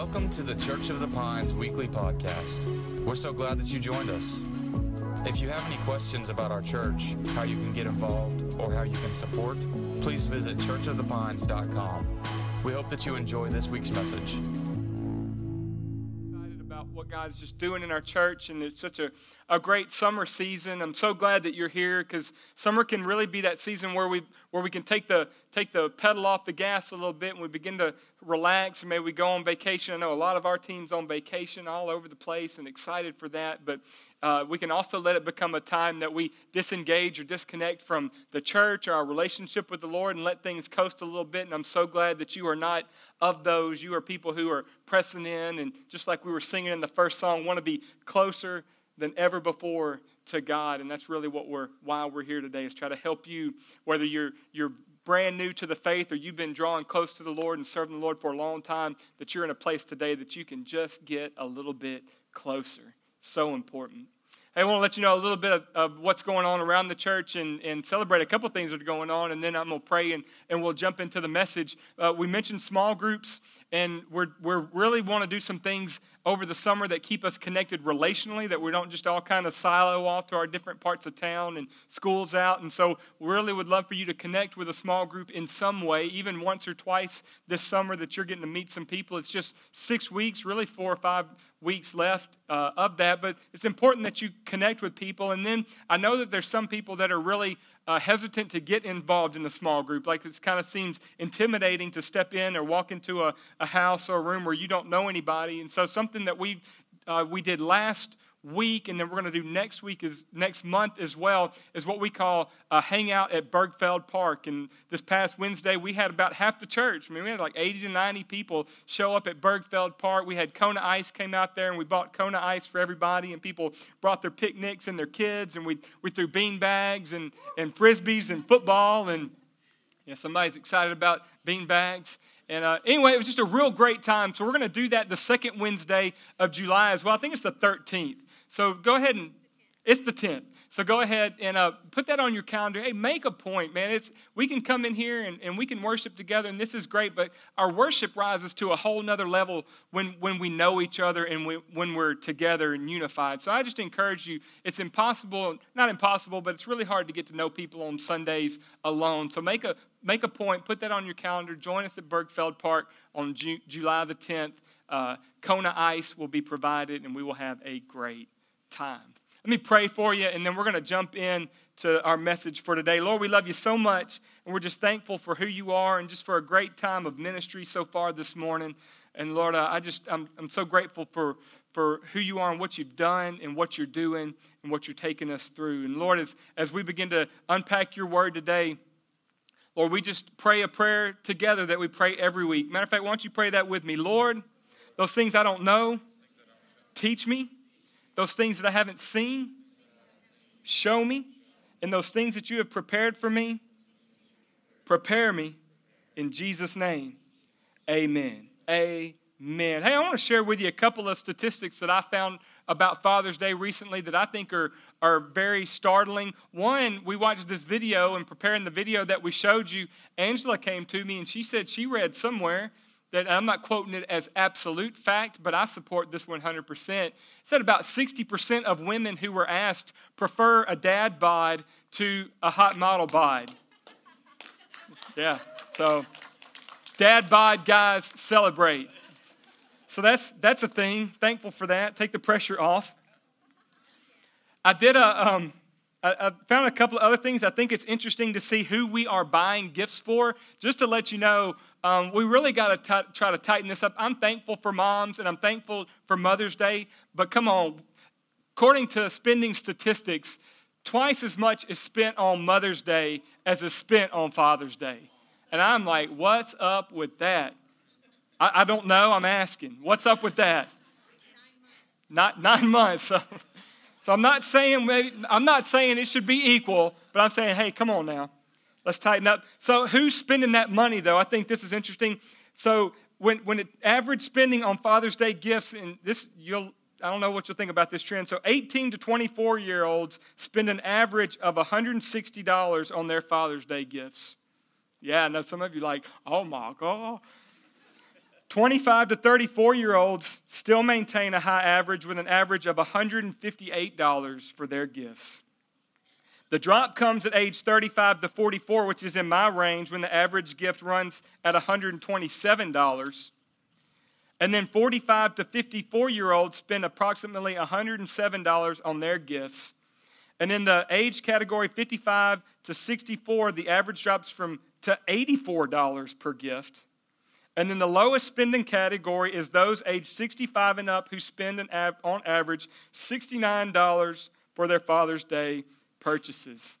Welcome to the Church of the Pines weekly podcast. We're so glad that you joined us. If you have any questions about our church, how you can get involved, or how you can support, please visit churchofthepines.com. We hope that you enjoy this week's message. excited about what God is just doing in our church, and it's such a, a great summer season. I'm so glad that you're here because summer can really be that season where we where we can take the take the pedal off the gas a little bit and we begin to relax maybe we go on vacation. I know a lot of our teams on vacation all over the place and excited for that, but uh, we can also let it become a time that we disengage or disconnect from the church or our relationship with the Lord and let things coast a little bit. And I'm so glad that you are not of those. You are people who are pressing in and just like we were singing in the first song, want to be closer than ever before to God. And that's really what we're why we're here today is try to help you, whether you're you're brand new to the faith or you've been drawing close to the Lord and serving the Lord for a long time, that you're in a place today that you can just get a little bit closer. So important. Hey, I want to let you know a little bit of, of what's going on around the church and, and celebrate a couple things that are going on, and then I'm going to pray and, and we'll jump into the message. Uh, we mentioned small groups, and we're, we're really want to do some things over the summer that keep us connected relationally, that we don't just all kind of silo off to our different parts of town and schools out. And so, we really would love for you to connect with a small group in some way, even once or twice this summer that you're getting to meet some people. It's just six weeks, really four or five weeks left uh, of that, but it's important that you connect with people. And then I know that there's some people that are really uh, hesitant to get involved in a small group. Like it kind of seems intimidating to step in or walk into a, a house or a room where you don't know anybody. And so something that we uh, we did last week and then we're going to do next week is next month as well is what we call a hangout at bergfeld park and this past wednesday we had about half the church i mean we had like 80 to 90 people show up at bergfeld park we had kona ice came out there and we bought kona ice for everybody and people brought their picnics and their kids and we, we threw bean bags and, and frisbees and football and yeah, somebody's excited about bean bags and uh, anyway, it was just a real great time. So we're going to do that the second Wednesday of July as well. I think it's the 13th. So go ahead and it's the 10th. So go ahead and uh, put that on your calendar. Hey, make a point, man. It's we can come in here and, and we can worship together, and this is great. But our worship rises to a whole nother level when when we know each other and we, when we're together and unified. So I just encourage you. It's impossible, not impossible, but it's really hard to get to know people on Sundays alone. So make a make a point. Put that on your calendar. Join us at Bergfeld Park on Ju- July the 10th. Uh, Kona Ice will be provided, and we will have a great time. Let me pray for you, and then we're going to jump in to our message for today. Lord, we love you so much, and we're just thankful for who you are and just for a great time of ministry so far this morning. And Lord, I just, I'm, I'm so grateful for, for who you are and what you've done and what you're doing and what you're taking us through. And Lord, as, as we begin to unpack your word today, Lord, we just pray a prayer together that we pray every week. Matter of fact, why don't you pray that with me? Lord, those things I don't know, teach me. Those things that I haven't seen, show me. And those things that you have prepared for me, prepare me in Jesus' name. Amen. Amen. Hey, I want to share with you a couple of statistics that I found about Father's Day recently that I think are, are very startling. One, we watched this video and preparing the video that we showed you, Angela came to me and she said she read somewhere that I'm not quoting it as absolute fact, but I support this 100%. It said about 60% of women who were asked prefer a dad bod to a hot model bod. Yeah, so dad bod guys celebrate. So that's, that's a thing. Thankful for that. Take the pressure off. I did a, um, I, found a couple of other things. I think it's interesting to see who we are buying gifts for. Just to let you know, um, we really got to try to tighten this up. I'm thankful for moms and I'm thankful for Mother's Day, but come on, according to spending statistics, twice as much is spent on Mother's Day as is spent on Father's Day. And I'm like, what's up with that? I, I don't know. I'm asking. What's up with that? Not nine months. So, I'm not saying maybe, I'm not saying it should be equal, but I'm saying, hey, come on now. Let's tighten up. So, who's spending that money, though? I think this is interesting. So, when, when it, average spending on Father's Day gifts, and this, you'll, I don't know what you'll think about this trend. So, 18 to 24 year olds spend an average of $160 on their Father's Day gifts. Yeah, I know some of you like, oh my God. 25 to 34 year olds still maintain a high average with an average of $158 for their gifts. The drop comes at age 35 to 44, which is in my range when the average gift runs at $127. And then 45 to 54 year olds spend approximately $107 on their gifts. And in the age category 55 to 64, the average drops from to $84 per gift. And then the lowest spending category is those aged 65 and up who spend an, on average $69 for their Father's Day purchases.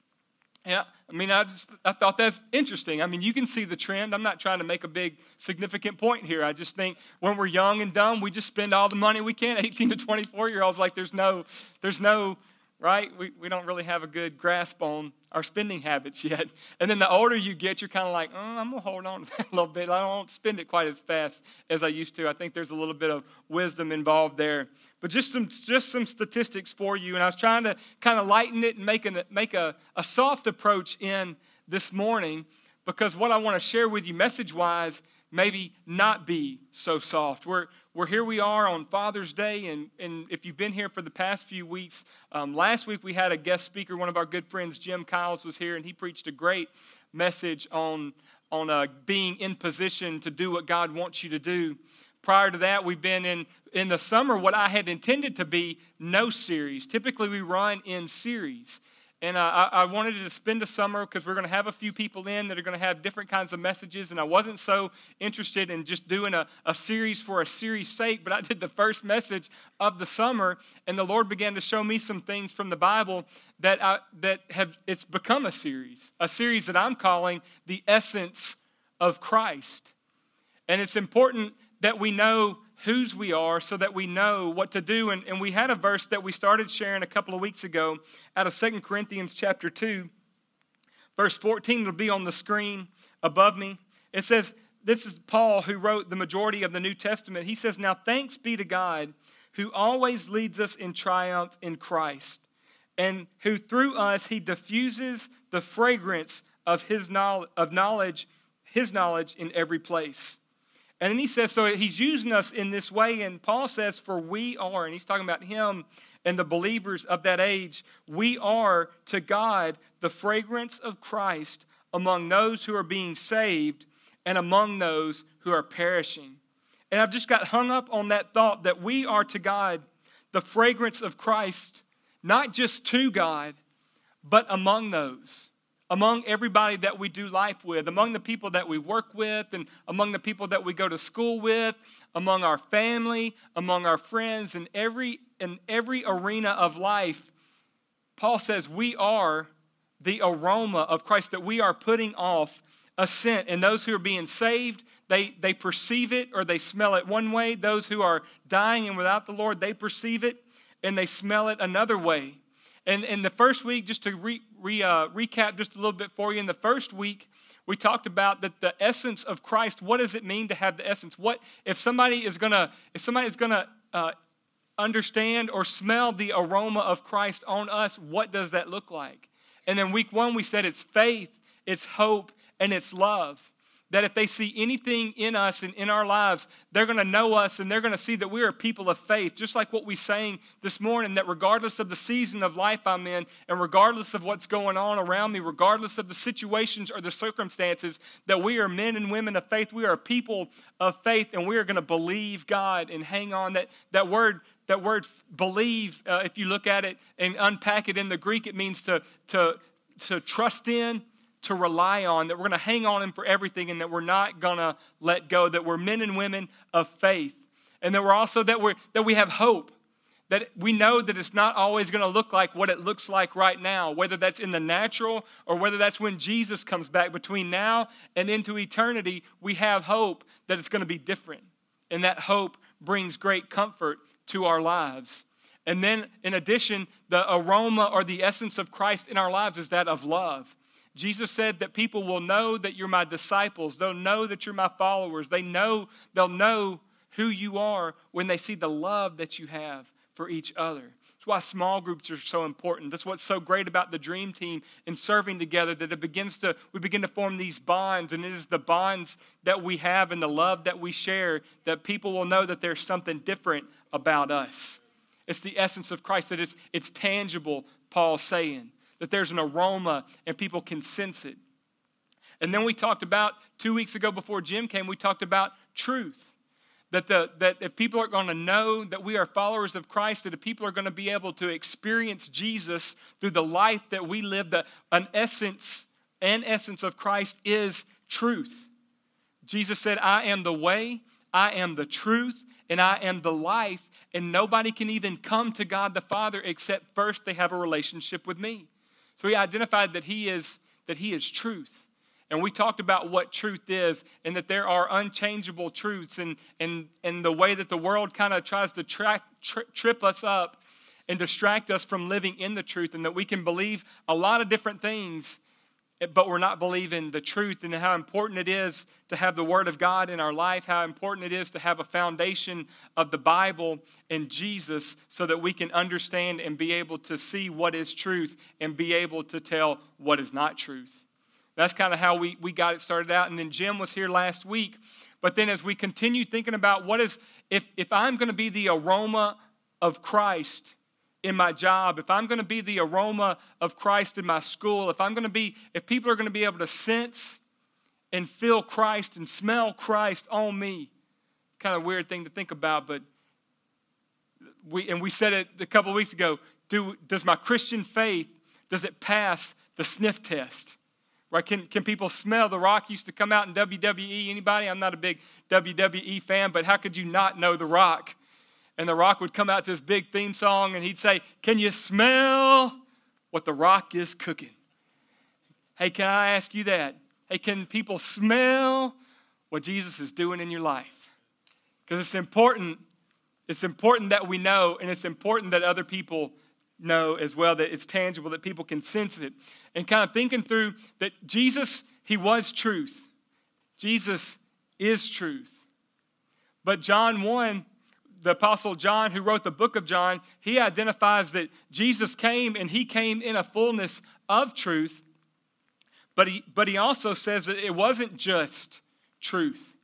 Yeah, I mean, I just I thought that's interesting. I mean, you can see the trend. I'm not trying to make a big significant point here. I just think when we're young and dumb, we just spend all the money we can. 18 to 24 year olds, like there's no, there's no right? We, we don't really have a good grasp on our spending habits yet. And then the older you get, you're kind of like, oh, I'm going to hold on to that a little bit. I don't spend it quite as fast as I used to. I think there's a little bit of wisdom involved there. But just some, just some statistics for you. And I was trying to kind of lighten it and make, an, make a, a soft approach in this morning because what I want to share with you message wise maybe not be so soft. We're, we're here we are on Father's Day, and, and if you've been here for the past few weeks, um, last week we had a guest speaker. One of our good friends, Jim Kyles, was here, and he preached a great message on, on uh, being in position to do what God wants you to do. Prior to that, we've been in, in the summer what I had intended to be no series. Typically, we run in series. And I, I, wanted to spend the summer because we're going to have a few people in that are going to have different kinds of messages. And I wasn't so interested in just doing a, a series for a series' sake, but I did the first message of the summer, and the Lord began to show me some things from the Bible that, I, that have it's become a series, a series that I'm calling The Essence of Christ. And it's important that we know whose we are so that we know what to do. And, and we had a verse that we started sharing a couple of weeks ago out of Second Corinthians chapter 2, verse 14. It'll be on the screen above me. It says, This is Paul who wrote the majority of the New Testament. He says, Now thanks be to God who always leads us in triumph in Christ, and who through us he diffuses the fragrance of his knowledge, of knowledge, his knowledge in every place. And then he says, so he's using us in this way. And Paul says, for we are, and he's talking about him and the believers of that age, we are to God the fragrance of Christ among those who are being saved and among those who are perishing. And I've just got hung up on that thought that we are to God the fragrance of Christ, not just to God, but among those among everybody that we do life with, among the people that we work with, and among the people that we go to school with, among our family, among our friends, in every, in every arena of life, Paul says we are the aroma of Christ, that we are putting off a scent. And those who are being saved, they, they perceive it or they smell it one way. Those who are dying and without the Lord, they perceive it and they smell it another way. And in the first week, just to re, re, uh, recap just a little bit for you, in the first week, we talked about that the essence of Christ. What does it mean to have the essence? What if somebody is gonna if somebody is gonna uh, understand or smell the aroma of Christ on us? What does that look like? And then week one, we said it's faith, it's hope, and it's love that if they see anything in us and in our lives, they're going to know us and they're going to see that we are people of faith. Just like what we sang this morning, that regardless of the season of life I'm in, and regardless of what's going on around me, regardless of the situations or the circumstances, that we are men and women of faith. We are people of faith, and we are going to believe God and hang on. That, that word that word believe, uh, if you look at it and unpack it in the Greek, it means to, to, to trust in, to rely on, that we're going to hang on Him for everything, and that we're not going to let go, that we're men and women of faith. And that we're also that, we're, that we have hope, that we know that it's not always going to look like what it looks like right now, whether that's in the natural or whether that's when Jesus comes back. Between now and into eternity, we have hope that it's going to be different. And that hope brings great comfort to our lives. And then, in addition, the aroma or the essence of Christ in our lives is that of love. Jesus said that people will know that you're my disciples. They'll know that you're my followers. They know they'll know who you are when they see the love that you have for each other. That's why small groups are so important. That's what's so great about the dream team and serving together that it begins to we begin to form these bonds and it is the bonds that we have and the love that we share that people will know that there's something different about us. It's the essence of Christ that it's it's tangible, Paul's saying. That there's an aroma and people can sense it. And then we talked about two weeks ago before Jim came, we talked about truth that, the, that if people are going to know that we are followers of Christ, that if people are going to be able to experience Jesus through the life that we live, that an essence, an essence of Christ is truth. Jesus said, I am the way, I am the truth, and I am the life, and nobody can even come to God the Father except first they have a relationship with me. So he identified that he is that he is truth. And we talked about what truth is and that there are unchangeable truths and, and, and the way that the world kind of tries to track, tri- trip us up and distract us from living in the truth and that we can believe a lot of different things but we're not believing the truth and how important it is to have the Word of God in our life, how important it is to have a foundation of the Bible and Jesus so that we can understand and be able to see what is truth and be able to tell what is not truth. That's kind of how we, we got it started out. And then Jim was here last week. But then as we continue thinking about what is, if, if I'm going to be the aroma of Christ in my job, if I'm going to be the aroma of Christ in my school, if I'm going to be, if people are going to be able to sense and feel Christ and smell Christ on me, kind of weird thing to think about, but we, and we said it a couple weeks ago, do, does my Christian faith, does it pass the sniff test? Right? Can, can people smell The Rock used to come out in WWE? Anybody? I'm not a big WWE fan, but how could you not know The Rock? And The Rock would come out to this big theme song and he'd say, Can you smell what The Rock is cooking? Hey, can I ask you that? Hey, can people smell what Jesus is doing in your life? Because it's important. It's important that we know, and it's important that other people know as well that it's tangible, that people can sense it. And kind of thinking through that Jesus, he was truth. Jesus is truth. But John 1, the Apostle John, who wrote the book of John, he identifies that Jesus came and he came in a fullness of truth. But he, but he also says that it wasn't just truth.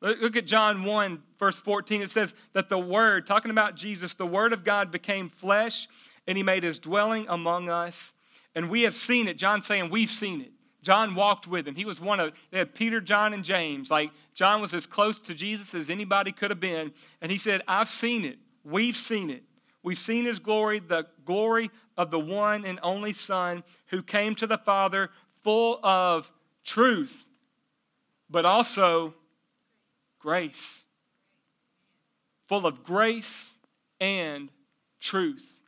Look at John 1, verse 14. It says that the Word, talking about Jesus, the Word of God became flesh and he made his dwelling among us. And we have seen it. John saying, We've seen it. John walked with him. He was one of, they had Peter, John, and James. Like, John was as close to Jesus as anybody could have been. And he said, I've seen it. We've seen it. We've seen his glory, the glory of the one and only Son who came to the Father full of truth, but also grace. Full of grace and truth.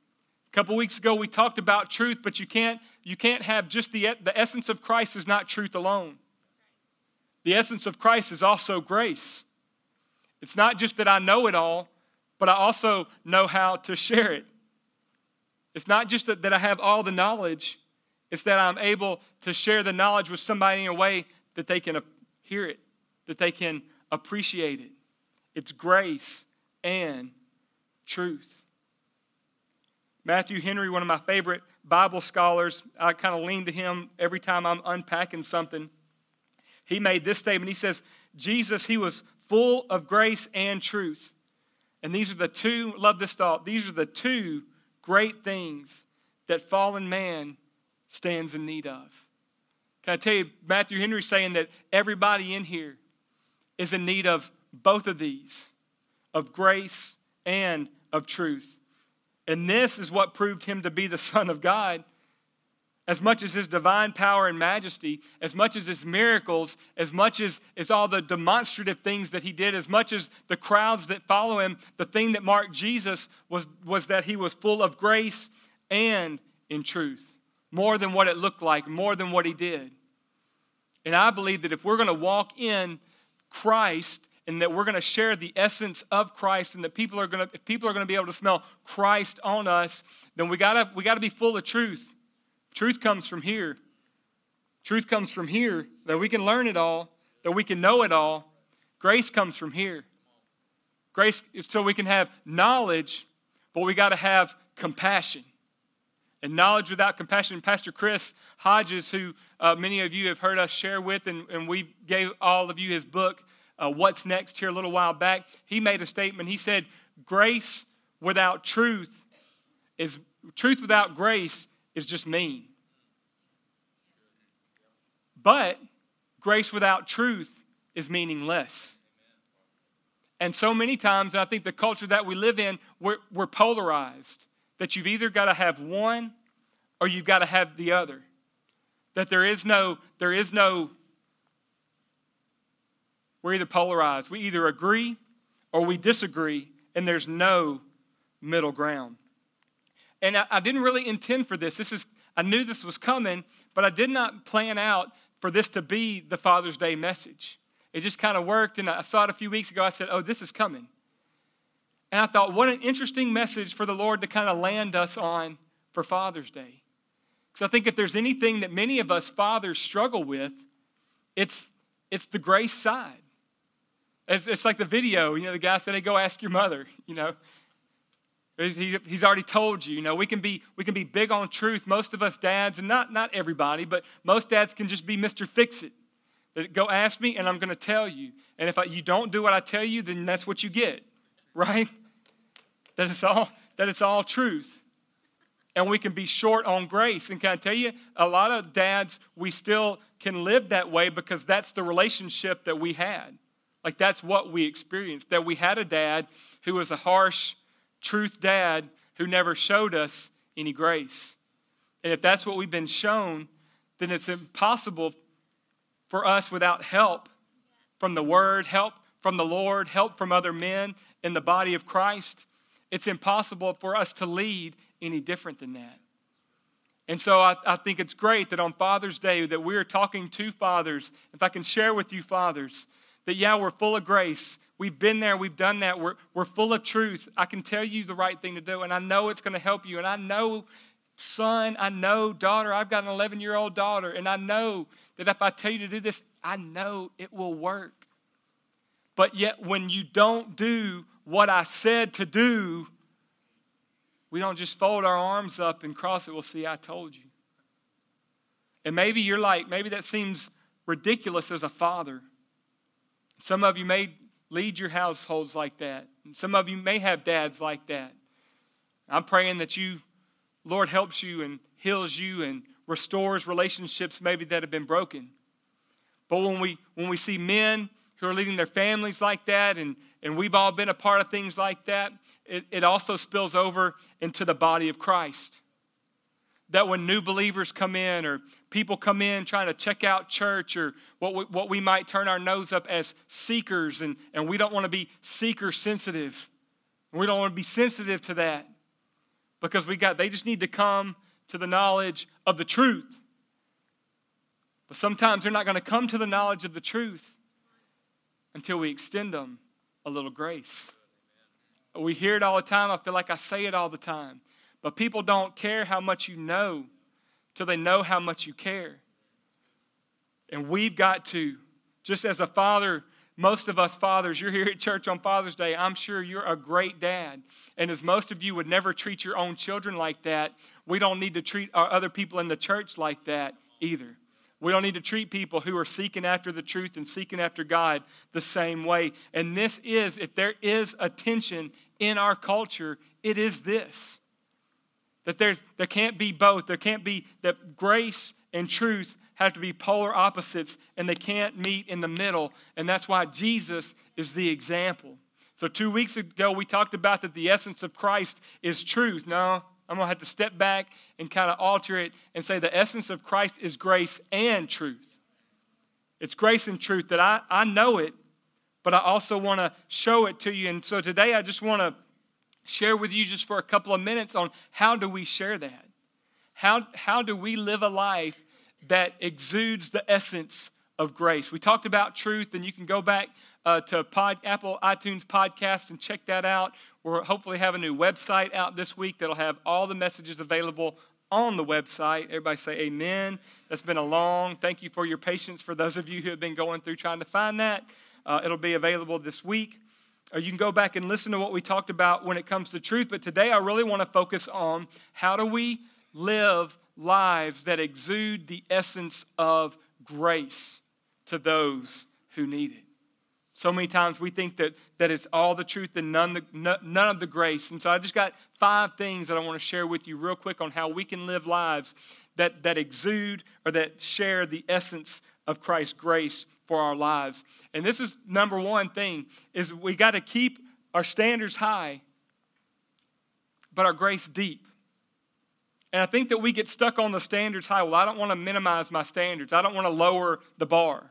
A couple weeks ago we talked about truth, but you can't you can't have just the the essence of Christ is not truth alone. The essence of Christ is also grace. It's not just that I know it all, but I also know how to share it. It's not just that, that I have all the knowledge, it's that I'm able to share the knowledge with somebody in a way that they can hear it, that they can appreciate it. It's grace and truth. Matthew Henry, one of my favorite Bible scholars, I kind of lean to him every time I'm unpacking something. He made this statement. He says, Jesus, he was full of grace and truth. And these are the two, love this thought, these are the two great things that fallen man stands in need of. Can I tell you, Matthew Henry saying that everybody in here is in need of both of these, of grace and of truth. And this is what proved him to be the Son of God. As much as his divine power and majesty, as much as his miracles, as much as, as all the demonstrative things that he did, as much as the crowds that follow him, the thing that marked Jesus was, was that he was full of grace and in truth. More than what it looked like, more than what he did. And I believe that if we're going to walk in Christ and that we're going to share the essence of Christ and that people are going to if people are going to be able to smell Christ on us, then we got to we got to be full of truth. Truth comes from here. Truth comes from here that we can learn it all, that we can know it all. Grace comes from here. Grace so we can have knowledge, but we got to have compassion. And knowledge without compassion. Pastor Chris Hodges, who uh, many of you have heard us share with, and, and we gave all of you his book, uh, What's Next, here a little while back, he made a statement. He said, Grace without truth is truth without grace is just mean. But grace without truth is meaningless. And so many times, I think the culture that we live in, we're, we're polarized. That you've either got to have one or you've got to have the other. That there is no, there is no, we're either polarized. We either agree or we disagree, and there's no middle ground. And I, I didn't really intend for this. This is, I knew this was coming, but I did not plan out for this to be the Father's Day message. It just kind of worked, and I saw it a few weeks ago. I said, Oh, this is coming. And I thought, what an interesting message for the Lord to kind of land us on for Father's Day. Because I think if there's anything that many of us fathers struggle with, it's, it's the grace side. It's, it's like the video, you know, the guy said, hey, go ask your mother, you know. He, he's already told you, you know, we can, be, we can be big on truth. Most of us dads, and not, not everybody, but most dads can just be Mr. Fix It. Go ask me, and I'm going to tell you. And if I, you don't do what I tell you, then that's what you get, right? That it's all that it's all truth. And we can be short on grace. And can I tell you, a lot of dads, we still can live that way because that's the relationship that we had. Like that's what we experienced. That we had a dad who was a harsh, truth dad who never showed us any grace. And if that's what we've been shown, then it's impossible for us without help from the Word, help from the Lord, help from other men in the body of Christ. It's impossible for us to lead any different than that. And so I, I, think it's great that on Father's Day that we're talking to fathers. If I can share with you, fathers, that yeah, we're full of grace. We've been there, we've done that. We're, we're full of truth. I can tell you the right thing to do, and I know it's going to help you. And I know, son, I know, daughter, I've got an 11 year old daughter, and I know that if I tell you to do this, I know it will work. But yet, when you don't do what I said to do, we don't just fold our arms up and cross it. We'll see, I told you. And maybe you're like, maybe that seems ridiculous as a father. Some of you may lead your households like that. Some of you may have dads like that. I'm praying that you, Lord, helps you and heals you and restores relationships maybe that have been broken. But when we when we see men who are leading their families like that, and, and we've all been a part of things like that, it, it also spills over into the body of Christ. That when new believers come in, or people come in trying to check out church, or what we, what we might turn our nose up as seekers, and, and we don't want to be seeker sensitive. We don't want to be sensitive to that because we got they just need to come to the knowledge of the truth. But sometimes they're not going to come to the knowledge of the truth until we extend them a little grace. We hear it all the time. I feel like I say it all the time. But people don't care how much you know till they know how much you care. And we've got to, just as a father most of us fathers, you're here at church on Father's Day. I'm sure you're a great dad. And as most of you would never treat your own children like that, we don't need to treat our other people in the church like that either. We don't need to treat people who are seeking after the truth and seeking after God the same way. And this is, if there is a tension in our culture, it is this that there's, there can't be both. There can't be that grace and truth have to be polar opposites and they can't meet in the middle. And that's why Jesus is the example. So, two weeks ago, we talked about that the essence of Christ is truth. Now, I'm going to have to step back and kind of alter it and say the essence of Christ is grace and truth. It's grace and truth that I, I know it, but I also want to show it to you. And so today I just want to share with you just for a couple of minutes on how do we share that? How, how do we live a life that exudes the essence of grace. We talked about truth, and you can go back uh, to pod, Apple iTunes podcast and check that out. We'll hopefully have a new website out this week that'll have all the messages available on the website. Everybody say amen. That's been a long, thank you for your patience for those of you who have been going through trying to find that. Uh, it'll be available this week. Or you can go back and listen to what we talked about when it comes to truth. But today I really want to focus on how do we live lives that exude the essence of grace to those who need it. So many times we think that, that it's all the truth and none, the, none of the grace. And so I just got five things that I want to share with you real quick on how we can live lives that, that exude or that share the essence of Christ's grace for our lives. And this is number one thing is we got to keep our standards high, but our grace deep. And I think that we get stuck on the standards high. Well, I don't want to minimize my standards. I don't want to lower the bar.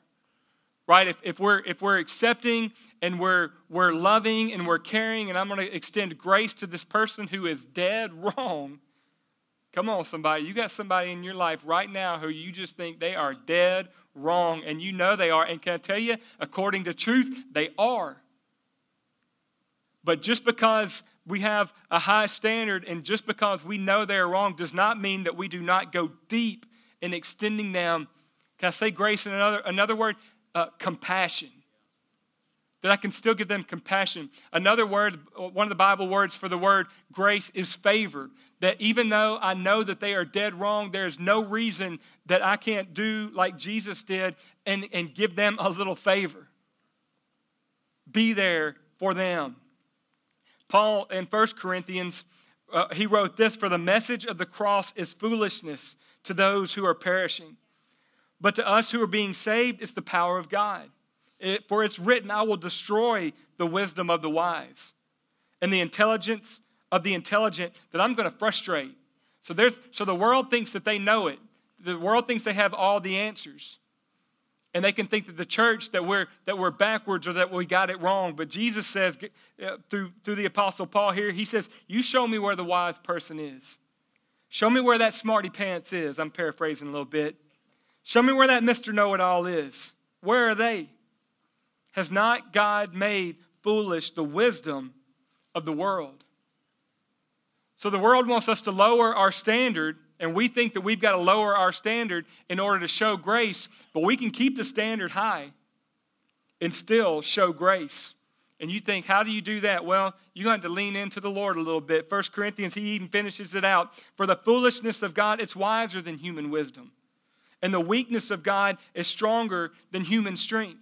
Right? If, if, we're, if we're accepting and we're, we're loving and we're caring, and I'm going to extend grace to this person who is dead wrong, come on, somebody. You got somebody in your life right now who you just think they are dead wrong, and you know they are. And can I tell you, according to truth, they are. But just because we have a high standard, and just because we know they're wrong does not mean that we do not go deep in extending them. Can I say grace in another, another word? Uh, compassion. That I can still give them compassion. Another word, one of the Bible words for the word grace is favor. That even though I know that they are dead wrong, there's no reason that I can't do like Jesus did and, and give them a little favor. Be there for them. Paul in 1 Corinthians, uh, he wrote this For the message of the cross is foolishness to those who are perishing, but to us who are being saved, it's the power of God. It, for it's written, I will destroy the wisdom of the wise and the intelligence of the intelligent that I'm going to frustrate. So, there's, so the world thinks that they know it. The world thinks they have all the answers. And they can think that the church that we're that we're backwards or that we got it wrong. But jesus says uh, through through the apostle paul here he says you show me where the wise person is. Show me where that smarty pants is. I'm paraphrasing a little bit. Show me where that mr know-it-all is. Where are they has not god made foolish the wisdom of the world so the world wants us to lower our standard and we think that we've got to lower our standard in order to show grace, but we can keep the standard high and still show grace. And you think, how do you do that? Well, you got to lean into the Lord a little bit. First Corinthians, he even finishes it out. For the foolishness of God, it's wiser than human wisdom. And the weakness of God is stronger than human strength.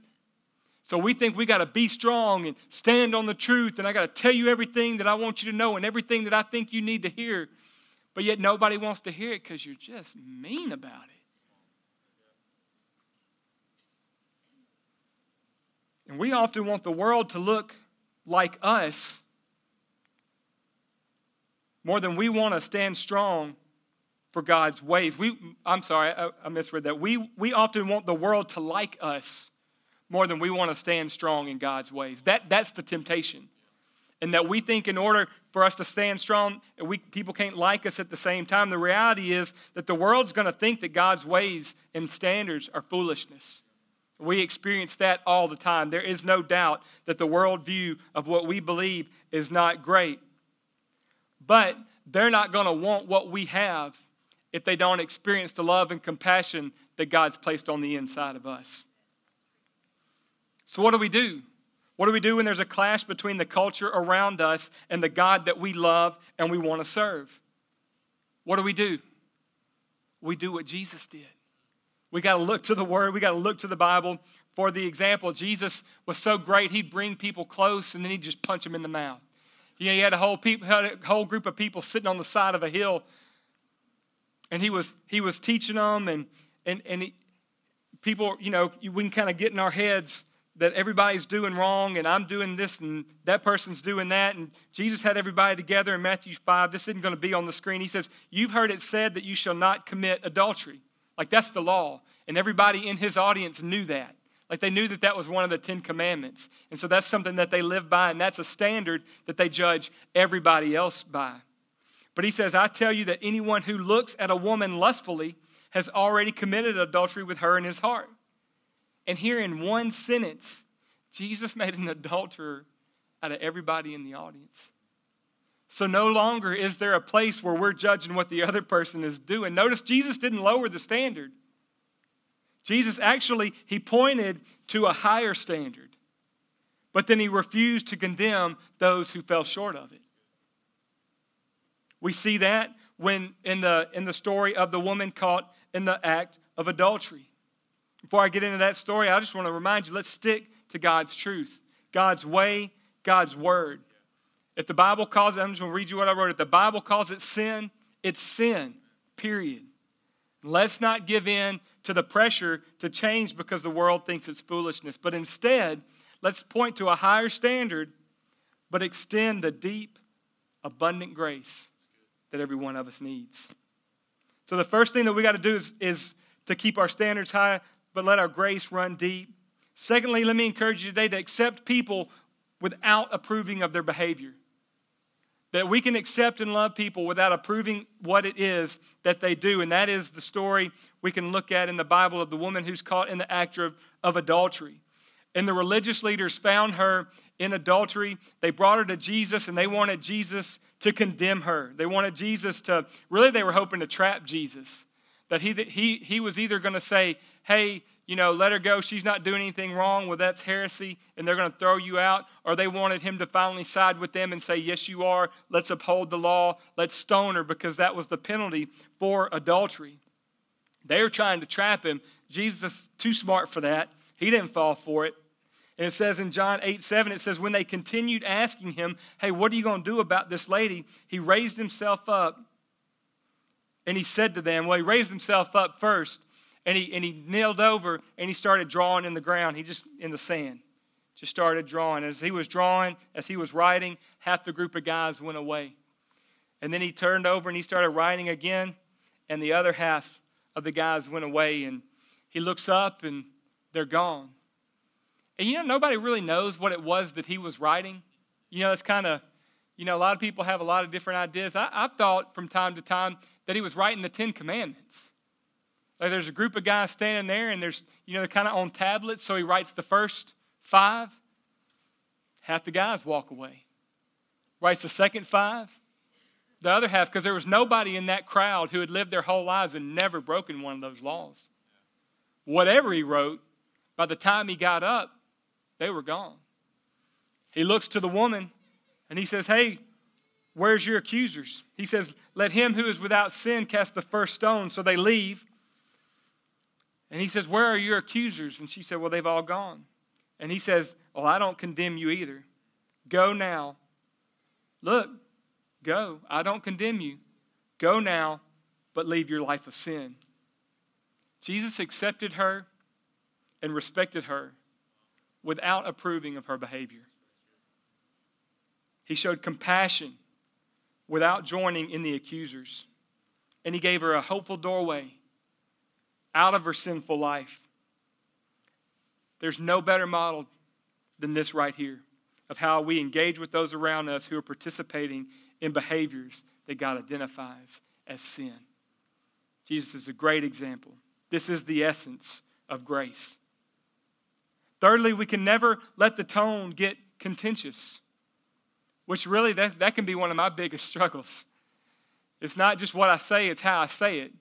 So we think we got to be strong and stand on the truth, and I got to tell you everything that I want you to know and everything that I think you need to hear. But yet nobody wants to hear it because you're just mean about it. And we often want the world to look like us more than we want to stand strong for God's ways. We, I'm sorry, I, I misread that. We, we often want the world to like us more than we want to stand strong in God's ways. That, that's the temptation and that we think in order for us to stand strong, we, people can't like us at the same time. The reality is that the world's going to think that God's ways and standards are foolishness. We experience that all the time. There is no doubt that the worldview of what we believe is not great. But they're not going to want what we have if they don't experience the love and compassion that God's placed on the inside of us. So, what do we do? What do we do when there's a clash between the culture around us and the God that we love and we want to serve? What do we do? We do what Jesus did. We got to look to the Word, we got to look to the Bible for the example. Jesus was so great, he'd bring people close and then he'd just punch them in the mouth. You know, he had a whole, people, had a whole group of people sitting on the side of a hill and he was, he was teaching them and, and, and he, people, you know, we can kind of get in our heads that everybody's doing wrong and I'm doing this and that person's doing that. And Jesus had everybody together in Matthew 5. This isn't going to be on the screen. He says, You've heard it said that you shall not commit adultery. Like that's the law. And everybody in his audience knew that. Like they knew that that was one of the Ten Commandments. And so that's something that they live by, and that's a standard that they judge everybody else by. But he says, I tell you that anyone who looks at a woman lustfully has already committed adultery with her in his heart. And here in one sentence, Jesus made an adulterer out of everybody in the audience. So no longer is there a place where we're judging what the other person is doing. Notice Jesus didn't lower the standard. Jesus actually he pointed to a higher standard. but then he refused to condemn those who fell short of it. We see that when in the in the story of the woman caught in the act of adultery. Before I get into that story, I just want to remind you let's stick to God's truth, God's way, God's word. If the Bible calls it, I'm just going to read you what I wrote. If the Bible calls it sin, it's sin, period. Let's not give in to the pressure to change because the world thinks it's foolishness, but instead, let's point to a higher standard, but extend the deep, abundant grace that every one of us needs. So, the first thing that we got to do is, is to keep our standards high, but let our grace run deep. Secondly, let me encourage you today to accept people without approving of their behavior. That we can accept and love people without approving what it is that they do. And that is the story we can look at in the Bible of the woman who's caught in the act of, of adultery. And the religious leaders found her in adultery. They brought her to Jesus and they wanted Jesus to condemn her. They wanted Jesus to, really, they were hoping to trap Jesus. That he, he, he was either going to say, hey, you know, let her go. She's not doing anything wrong. Well, that's heresy, and they're going to throw you out. Or they wanted him to finally side with them and say, Yes, you are. Let's uphold the law. Let's stone her because that was the penalty for adultery. They were trying to trap him. Jesus is too smart for that. He didn't fall for it. And it says in John 8 7, it says, When they continued asking him, Hey, what are you going to do about this lady? He raised himself up and he said to them, Well, he raised himself up first and he, and he kneeled over and he started drawing in the ground. He just, in the sand, just started drawing. As he was drawing, as he was writing, half the group of guys went away. And then he turned over and he started writing again, and the other half of the guys went away. And he looks up and they're gone. And you know, nobody really knows what it was that he was writing. You know, it's kind of, you know, a lot of people have a lot of different ideas. I, I've thought from time to time that he was writing the Ten Commandments. Like there's a group of guys standing there, and there's, you know, they're kind of on tablets, so he writes the first five. Half the guys walk away. Writes the second five. The other half, because there was nobody in that crowd who had lived their whole lives and never broken one of those laws. Whatever he wrote, by the time he got up, they were gone. He looks to the woman and he says, Hey, where's your accusers? He says, Let him who is without sin cast the first stone. So they leave. And he says, Where are your accusers? And she said, Well, they've all gone. And he says, Well, I don't condemn you either. Go now. Look, go. I don't condemn you. Go now, but leave your life of sin. Jesus accepted her and respected her without approving of her behavior. He showed compassion without joining in the accusers. And he gave her a hopeful doorway out of her sinful life. There's no better model than this right here of how we engage with those around us who are participating in behaviors that God identifies as sin. Jesus is a great example. This is the essence of grace. Thirdly, we can never let the tone get contentious, which really that, that can be one of my biggest struggles. It's not just what I say, it's how I say it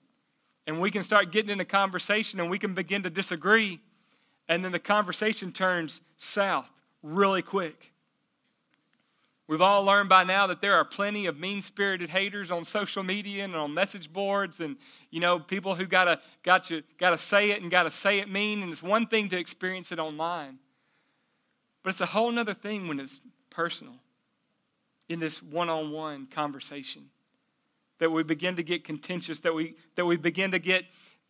and we can start getting in a conversation and we can begin to disagree, and then the conversation turns south really quick. We've all learned by now that there are plenty of mean-spirited haters on social media and on message boards, and you know people who gotta got to gotta say it and gotta say it mean. And it's one thing to experience it online, but it's a whole other thing when it's personal in this one-on-one conversation that we begin to get contentious, that we, that we begin to get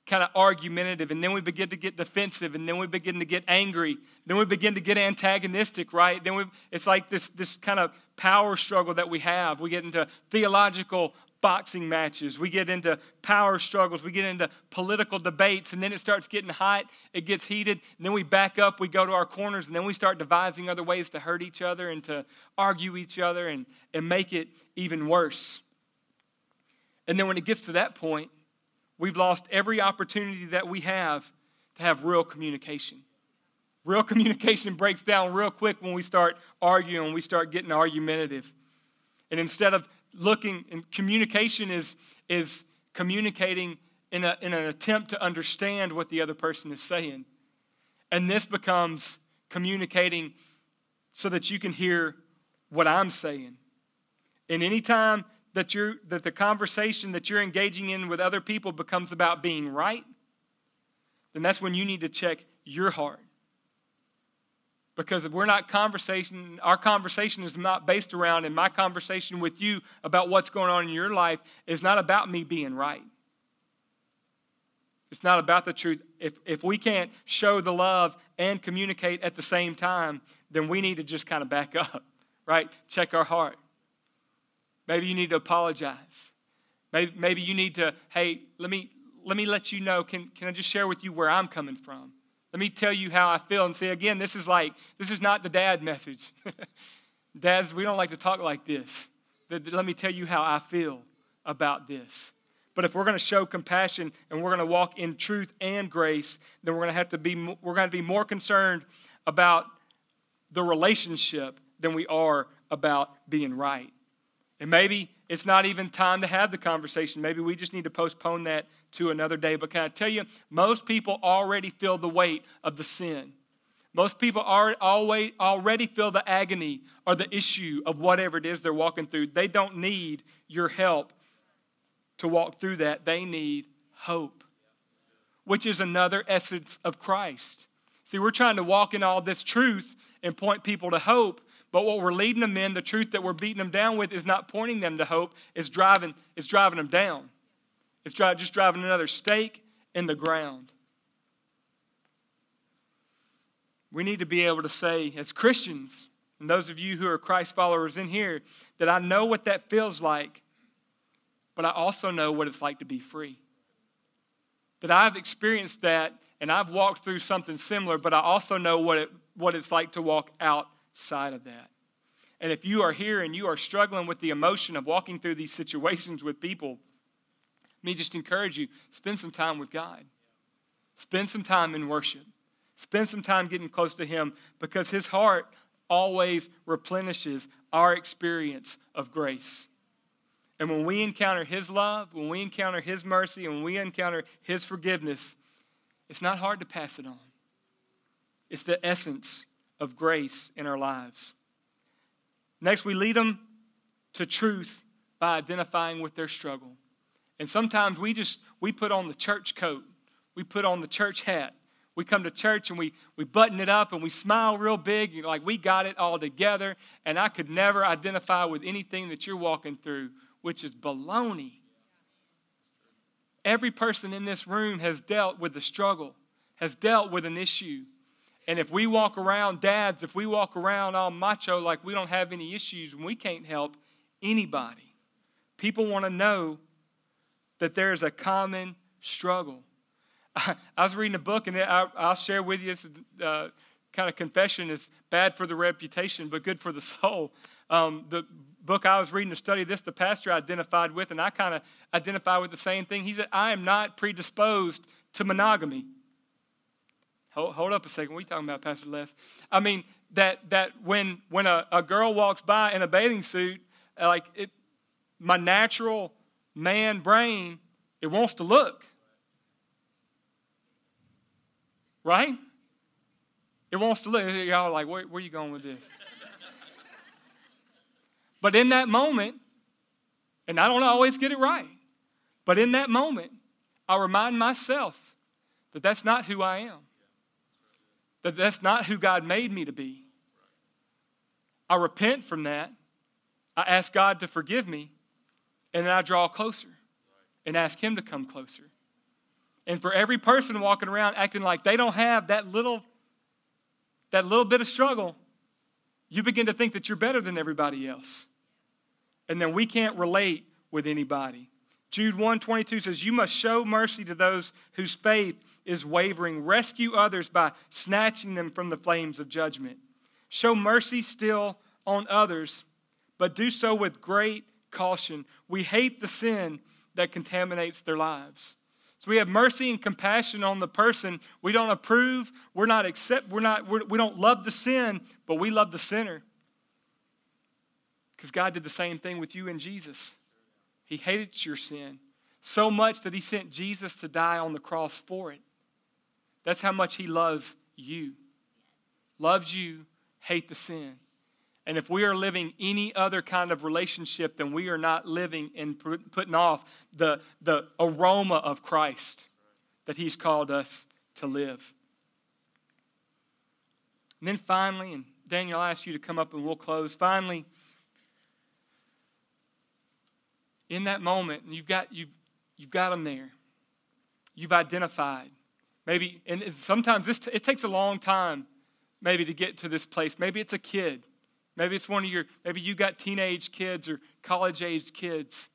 kind of argumentative, and then we begin to get defensive, and then we begin to get angry, then we begin to get antagonistic, right? Then we, it's like this, this kind of power struggle that we have. We get into theological boxing matches, we get into power struggles, we get into political debates, and then it starts getting hot, it gets heated, then we back up, we go to our corners, and then we start devising other ways to hurt each other and to argue each other and, and make it even worse. And then when it gets to that point, we've lost every opportunity that we have to have real communication. Real communication breaks down real quick when we start arguing, when we start getting argumentative. And instead of looking, and communication is, is communicating in, a, in an attempt to understand what the other person is saying. And this becomes communicating so that you can hear what I'm saying. And anytime that you're that the conversation that you're engaging in with other people becomes about being right, then that's when you need to check your heart. Because we're not conversation, our conversation is not based around, and my conversation with you about what's going on in your life is not about me being right. It's not about the truth. If, if we can't show the love and communicate at the same time, then we need to just kind of back up, right? Check our heart. Maybe you need to apologize. Maybe, maybe you need to, hey, let me, let me let you know. Can, can I just share with you where I'm coming from? Let me tell you how I feel. And say, again, this is like, this is not the dad message. Dads, we don't like to talk like this. Let me tell you how I feel about this. But if we're going to show compassion and we're going to walk in truth and grace, then we're going to have to be we're going to be more concerned about the relationship than we are about being right. And maybe it's not even time to have the conversation. Maybe we just need to postpone that to another day. But can I tell you, most people already feel the weight of the sin. Most people already feel the agony or the issue of whatever it is they're walking through. They don't need your help to walk through that. They need hope, which is another essence of Christ. See, we're trying to walk in all this truth and point people to hope, but what we're leading them in, the truth that we're beating them down with, is not pointing them to hope. It's driving, it's driving them down. It's just driving another stake in the ground. We need to be able to say, as Christians, and those of you who are Christ followers in here, that I know what that feels like, but I also know what it's like to be free. That I've experienced that and I've walked through something similar, but I also know what, it, what it's like to walk outside of that. And if you are here and you are struggling with the emotion of walking through these situations with people, me just encourage you spend some time with God. Spend some time in worship. Spend some time getting close to Him because His heart always replenishes our experience of grace. And when we encounter His love, when we encounter His mercy, and when we encounter His forgiveness, it's not hard to pass it on. It's the essence of grace in our lives. Next, we lead them to truth by identifying with their struggle. And sometimes we just we put on the church coat. We put on the church hat. We come to church and we, we button it up and we smile real big, like we got it all together. And I could never identify with anything that you're walking through, which is baloney. Every person in this room has dealt with the struggle, has dealt with an issue. And if we walk around, dads, if we walk around all macho like we don't have any issues and we can't help anybody, people want to know that there's a common struggle. I, was reading a book, and I, will share with you this uh, kind of confession is bad for the reputation, but good for the soul. Um, the book I was reading to study this, the pastor identified with, and I kind of identify with the same thing. He said, I am not predisposed to monogamy. Hold, hold up a second. What are you talking about, Pastor Les? I mean, that, that when, when a, a girl walks by in a bathing suit, like it, my natural man brain, it wants to look. Right? It wants to look. Y'all are like, where, where are you going with this? but in that moment, and I don't always get it right, but in that moment, I remind myself that that's not who I am that that's not who God made me to be. I repent from that. I ask God to forgive me, and then I draw closer and ask Him to come closer. And for every person walking around acting like they don't have that little, that little bit of struggle, you begin to think that you're better than everybody else. And then we can't relate with anybody. Jude 122 says, You must show mercy to those whose faith is wavering. Rescue others by snatching them from the flames of judgment. Show mercy still on others, but do so with great caution. We hate the sin that contaminates their lives. So we have mercy and compassion on the person. We don't approve. We're not accept. We're not. We're, we don't love the sin, but we love the sinner. Because God did the same thing with you and Jesus. He hated your sin so much that He sent Jesus to die on the cross for it. That's how much He loves you. Loves you, hate the sin. And if we are living any other kind of relationship, then we are not living and putting off the, the aroma of Christ that He's called us to live. And then finally, and Daniel, I'll ask you to come up and we'll close. Finally, in that moment, you've got, you've, you've got them there. You've identified. Maybe, and sometimes this, it takes a long time maybe to get to this place. Maybe it's a kid Maybe it's one of your, maybe you got teenage kids or college aged kids.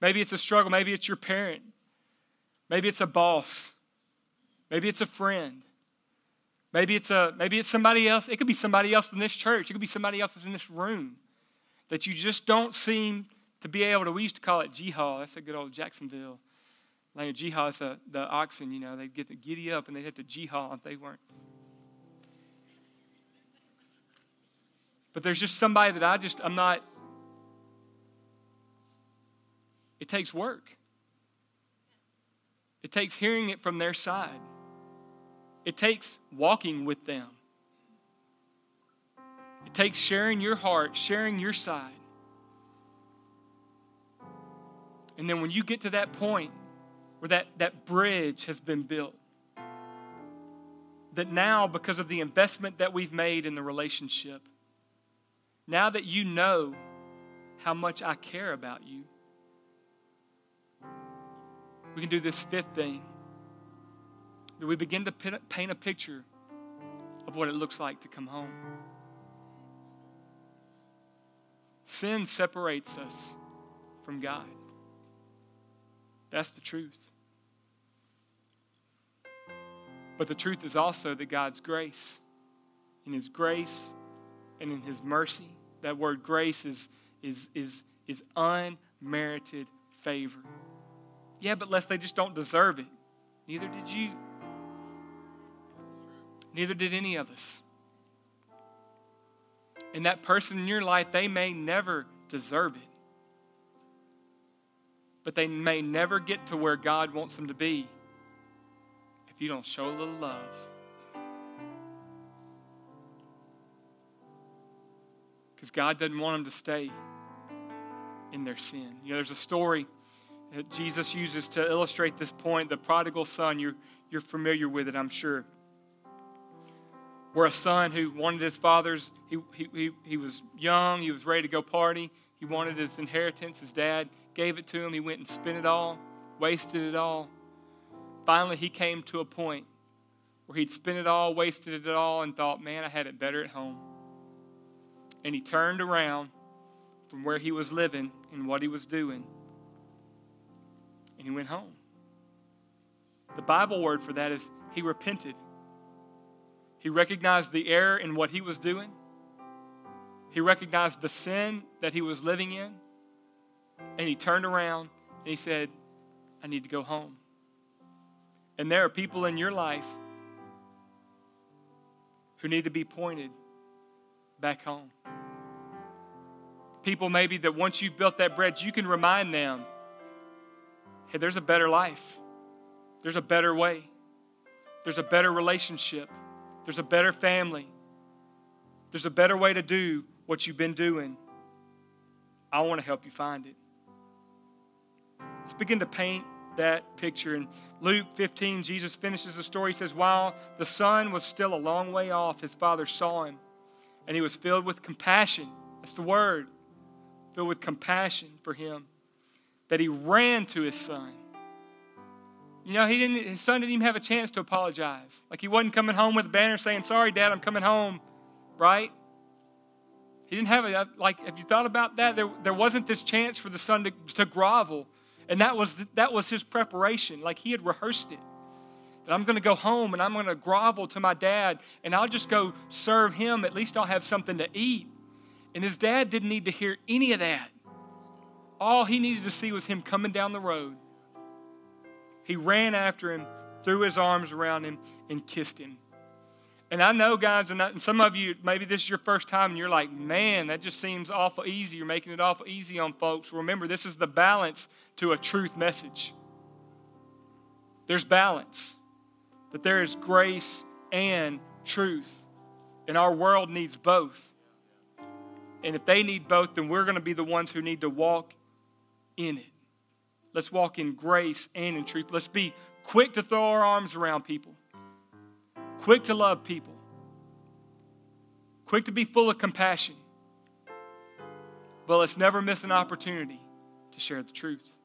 Maybe it's a struggle. Maybe it's your parent. Maybe it's a boss. Maybe it's a friend. Maybe it's a maybe it's somebody else. It could be somebody else in this church. It could be somebody else in this room that you just don't seem to be able to. We used to call it gee-haw. That's a good old Jacksonville. Like gee-haw is the, the oxen, you know, they'd get the giddy up and they'd have to gee-haw if they weren't But there's just somebody that I just, I'm not, it takes work. It takes hearing it from their side. It takes walking with them. It takes sharing your heart, sharing your side. And then when you get to that point where that, that bridge has been built, that now, because of the investment that we've made in the relationship, now that you know how much I care about you, we can do this fifth thing that we begin to paint a picture of what it looks like to come home. Sin separates us from God. That's the truth. But the truth is also that God's grace, in His grace and in His mercy, that word grace is, is, is, is unmerited favor. Yeah, but lest they just don't deserve it. Neither did you. Neither did any of us. And that person in your life, they may never deserve it. But they may never get to where God wants them to be if you don't show a little love. Because God doesn't want them to stay in their sin. You know, there's a story that Jesus uses to illustrate this point the prodigal son. You're, you're familiar with it, I'm sure. Where a son who wanted his father's, he, he, he, he was young, he was ready to go party, he wanted his inheritance. His dad gave it to him. He went and spent it all, wasted it all. Finally, he came to a point where he'd spent it all, wasted it all, and thought, man, I had it better at home and he turned around from where he was living and what he was doing, and he went home. The Bible word for that is he repented. He recognized the error in what he was doing. He recognized the sin that he was living in. And he turned around and he said, I need to go home. And there are people in your life who need to be pointed back home. People, maybe that once you've built that bridge, you can remind them hey, there's a better life, there's a better way, there's a better relationship, there's a better family, there's a better way to do what you've been doing. I want to help you find it. Let's begin to paint that picture. In Luke 15, Jesus finishes the story. He says, While the son was still a long way off, his father saw him and he was filled with compassion. That's the word. Filled with compassion for him. That he ran to his son. You know, he didn't, his son didn't even have a chance to apologize. Like he wasn't coming home with a banner saying, Sorry, Dad, I'm coming home, right? He didn't have a, like, have you thought about that? There, there wasn't this chance for the son to, to grovel. And that was, that was his preparation. Like he had rehearsed it that I'm going to go home and I'm going to grovel to my dad and I'll just go serve him. At least I'll have something to eat. And his dad didn't need to hear any of that. All he needed to see was him coming down the road. He ran after him, threw his arms around him, and kissed him. And I know, guys, and, and some of you, maybe this is your first time, and you're like, man, that just seems awful easy. You're making it awful easy on folks. Remember, this is the balance to a truth message. There's balance that there is grace and truth. And our world needs both. And if they need both, then we're going to be the ones who need to walk in it. Let's walk in grace and in truth. Let's be quick to throw our arms around people, quick to love people, quick to be full of compassion. But let's never miss an opportunity to share the truth,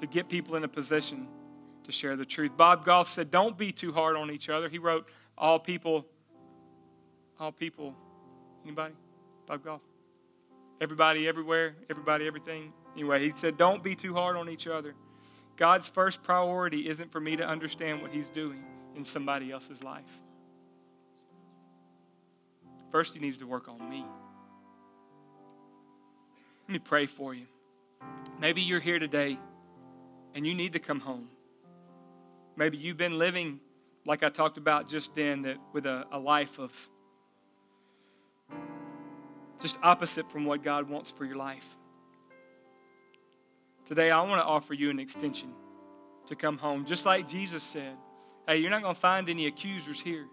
to get people in a position to share the truth. Bob Goff said, Don't be too hard on each other. He wrote, All people, all people, anybody? Bob Goff? Everybody, everywhere, everybody, everything. Anyway, he said, Don't be too hard on each other. God's first priority isn't for me to understand what He's doing in somebody else's life. First, He needs to work on me. Let me pray for you. Maybe you're here today and you need to come home. Maybe you've been living, like I talked about just then, that with a, a life of just opposite from what God wants for your life. Today, I want to offer you an extension to come home. Just like Jesus said, hey, you're not going to find any accusers here.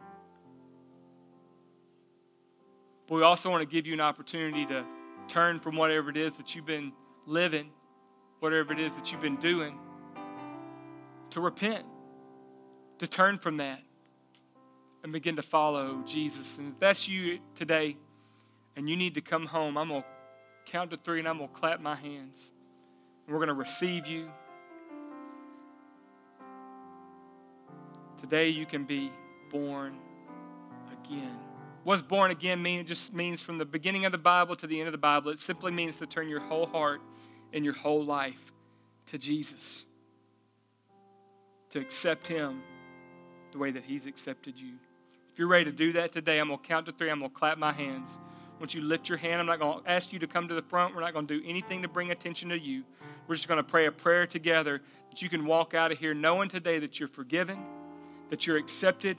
But we also want to give you an opportunity to turn from whatever it is that you've been living, whatever it is that you've been doing, to repent, to turn from that, and begin to follow Jesus. And if that's you today and you need to come home, I'm going to count to three and I'm going to clap my hands. And We're going to receive you. Today you can be born again. What's born again mean? It just means from the beginning of the Bible to the end of the Bible. It simply means to turn your whole heart and your whole life to Jesus. To accept Him the way that He's accepted you. If you're ready to do that today, I'm going to count to three. I'm going to clap my hands. Once you lift your hand, I'm not going to ask you to come to the front. We're not going to do anything to bring attention to you. We're just going to pray a prayer together that you can walk out of here knowing today that you're forgiven, that you're accepted,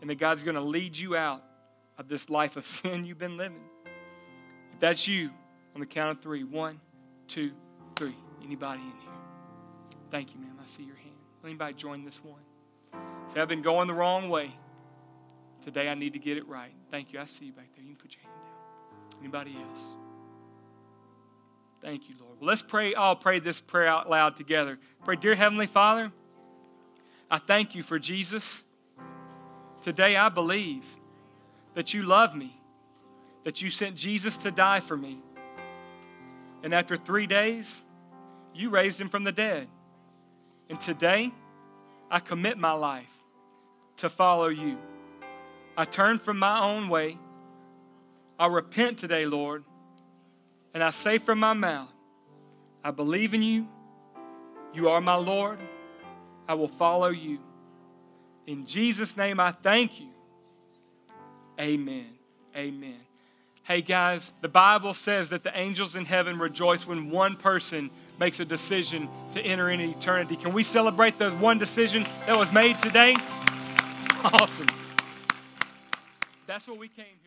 and that God's going to lead you out of this life of sin you've been living. If that's you, on the count of three one, two, three. Anybody in here? Thank you, ma'am. I see your hand. Anybody join this one? Say, I've been going the wrong way. Today I need to get it right. Thank you. I see you back there. You can put your hand down. Anybody else? Thank you, Lord. Well, let's pray. I'll pray this prayer out loud together. Pray, dear Heavenly Father, I thank you for Jesus. Today I believe that you love me, that you sent Jesus to die for me. And after three days, you raised him from the dead. And today, I commit my life to follow you. I turn from my own way. I repent today, Lord, and I say from my mouth, I believe in you. You are my Lord. I will follow you. In Jesus' name, I thank you. Amen. Amen. Hey, guys, the Bible says that the angels in heaven rejoice when one person makes a decision to enter into eternity. Can we celebrate the one decision that was made today? Awesome. That's what we came.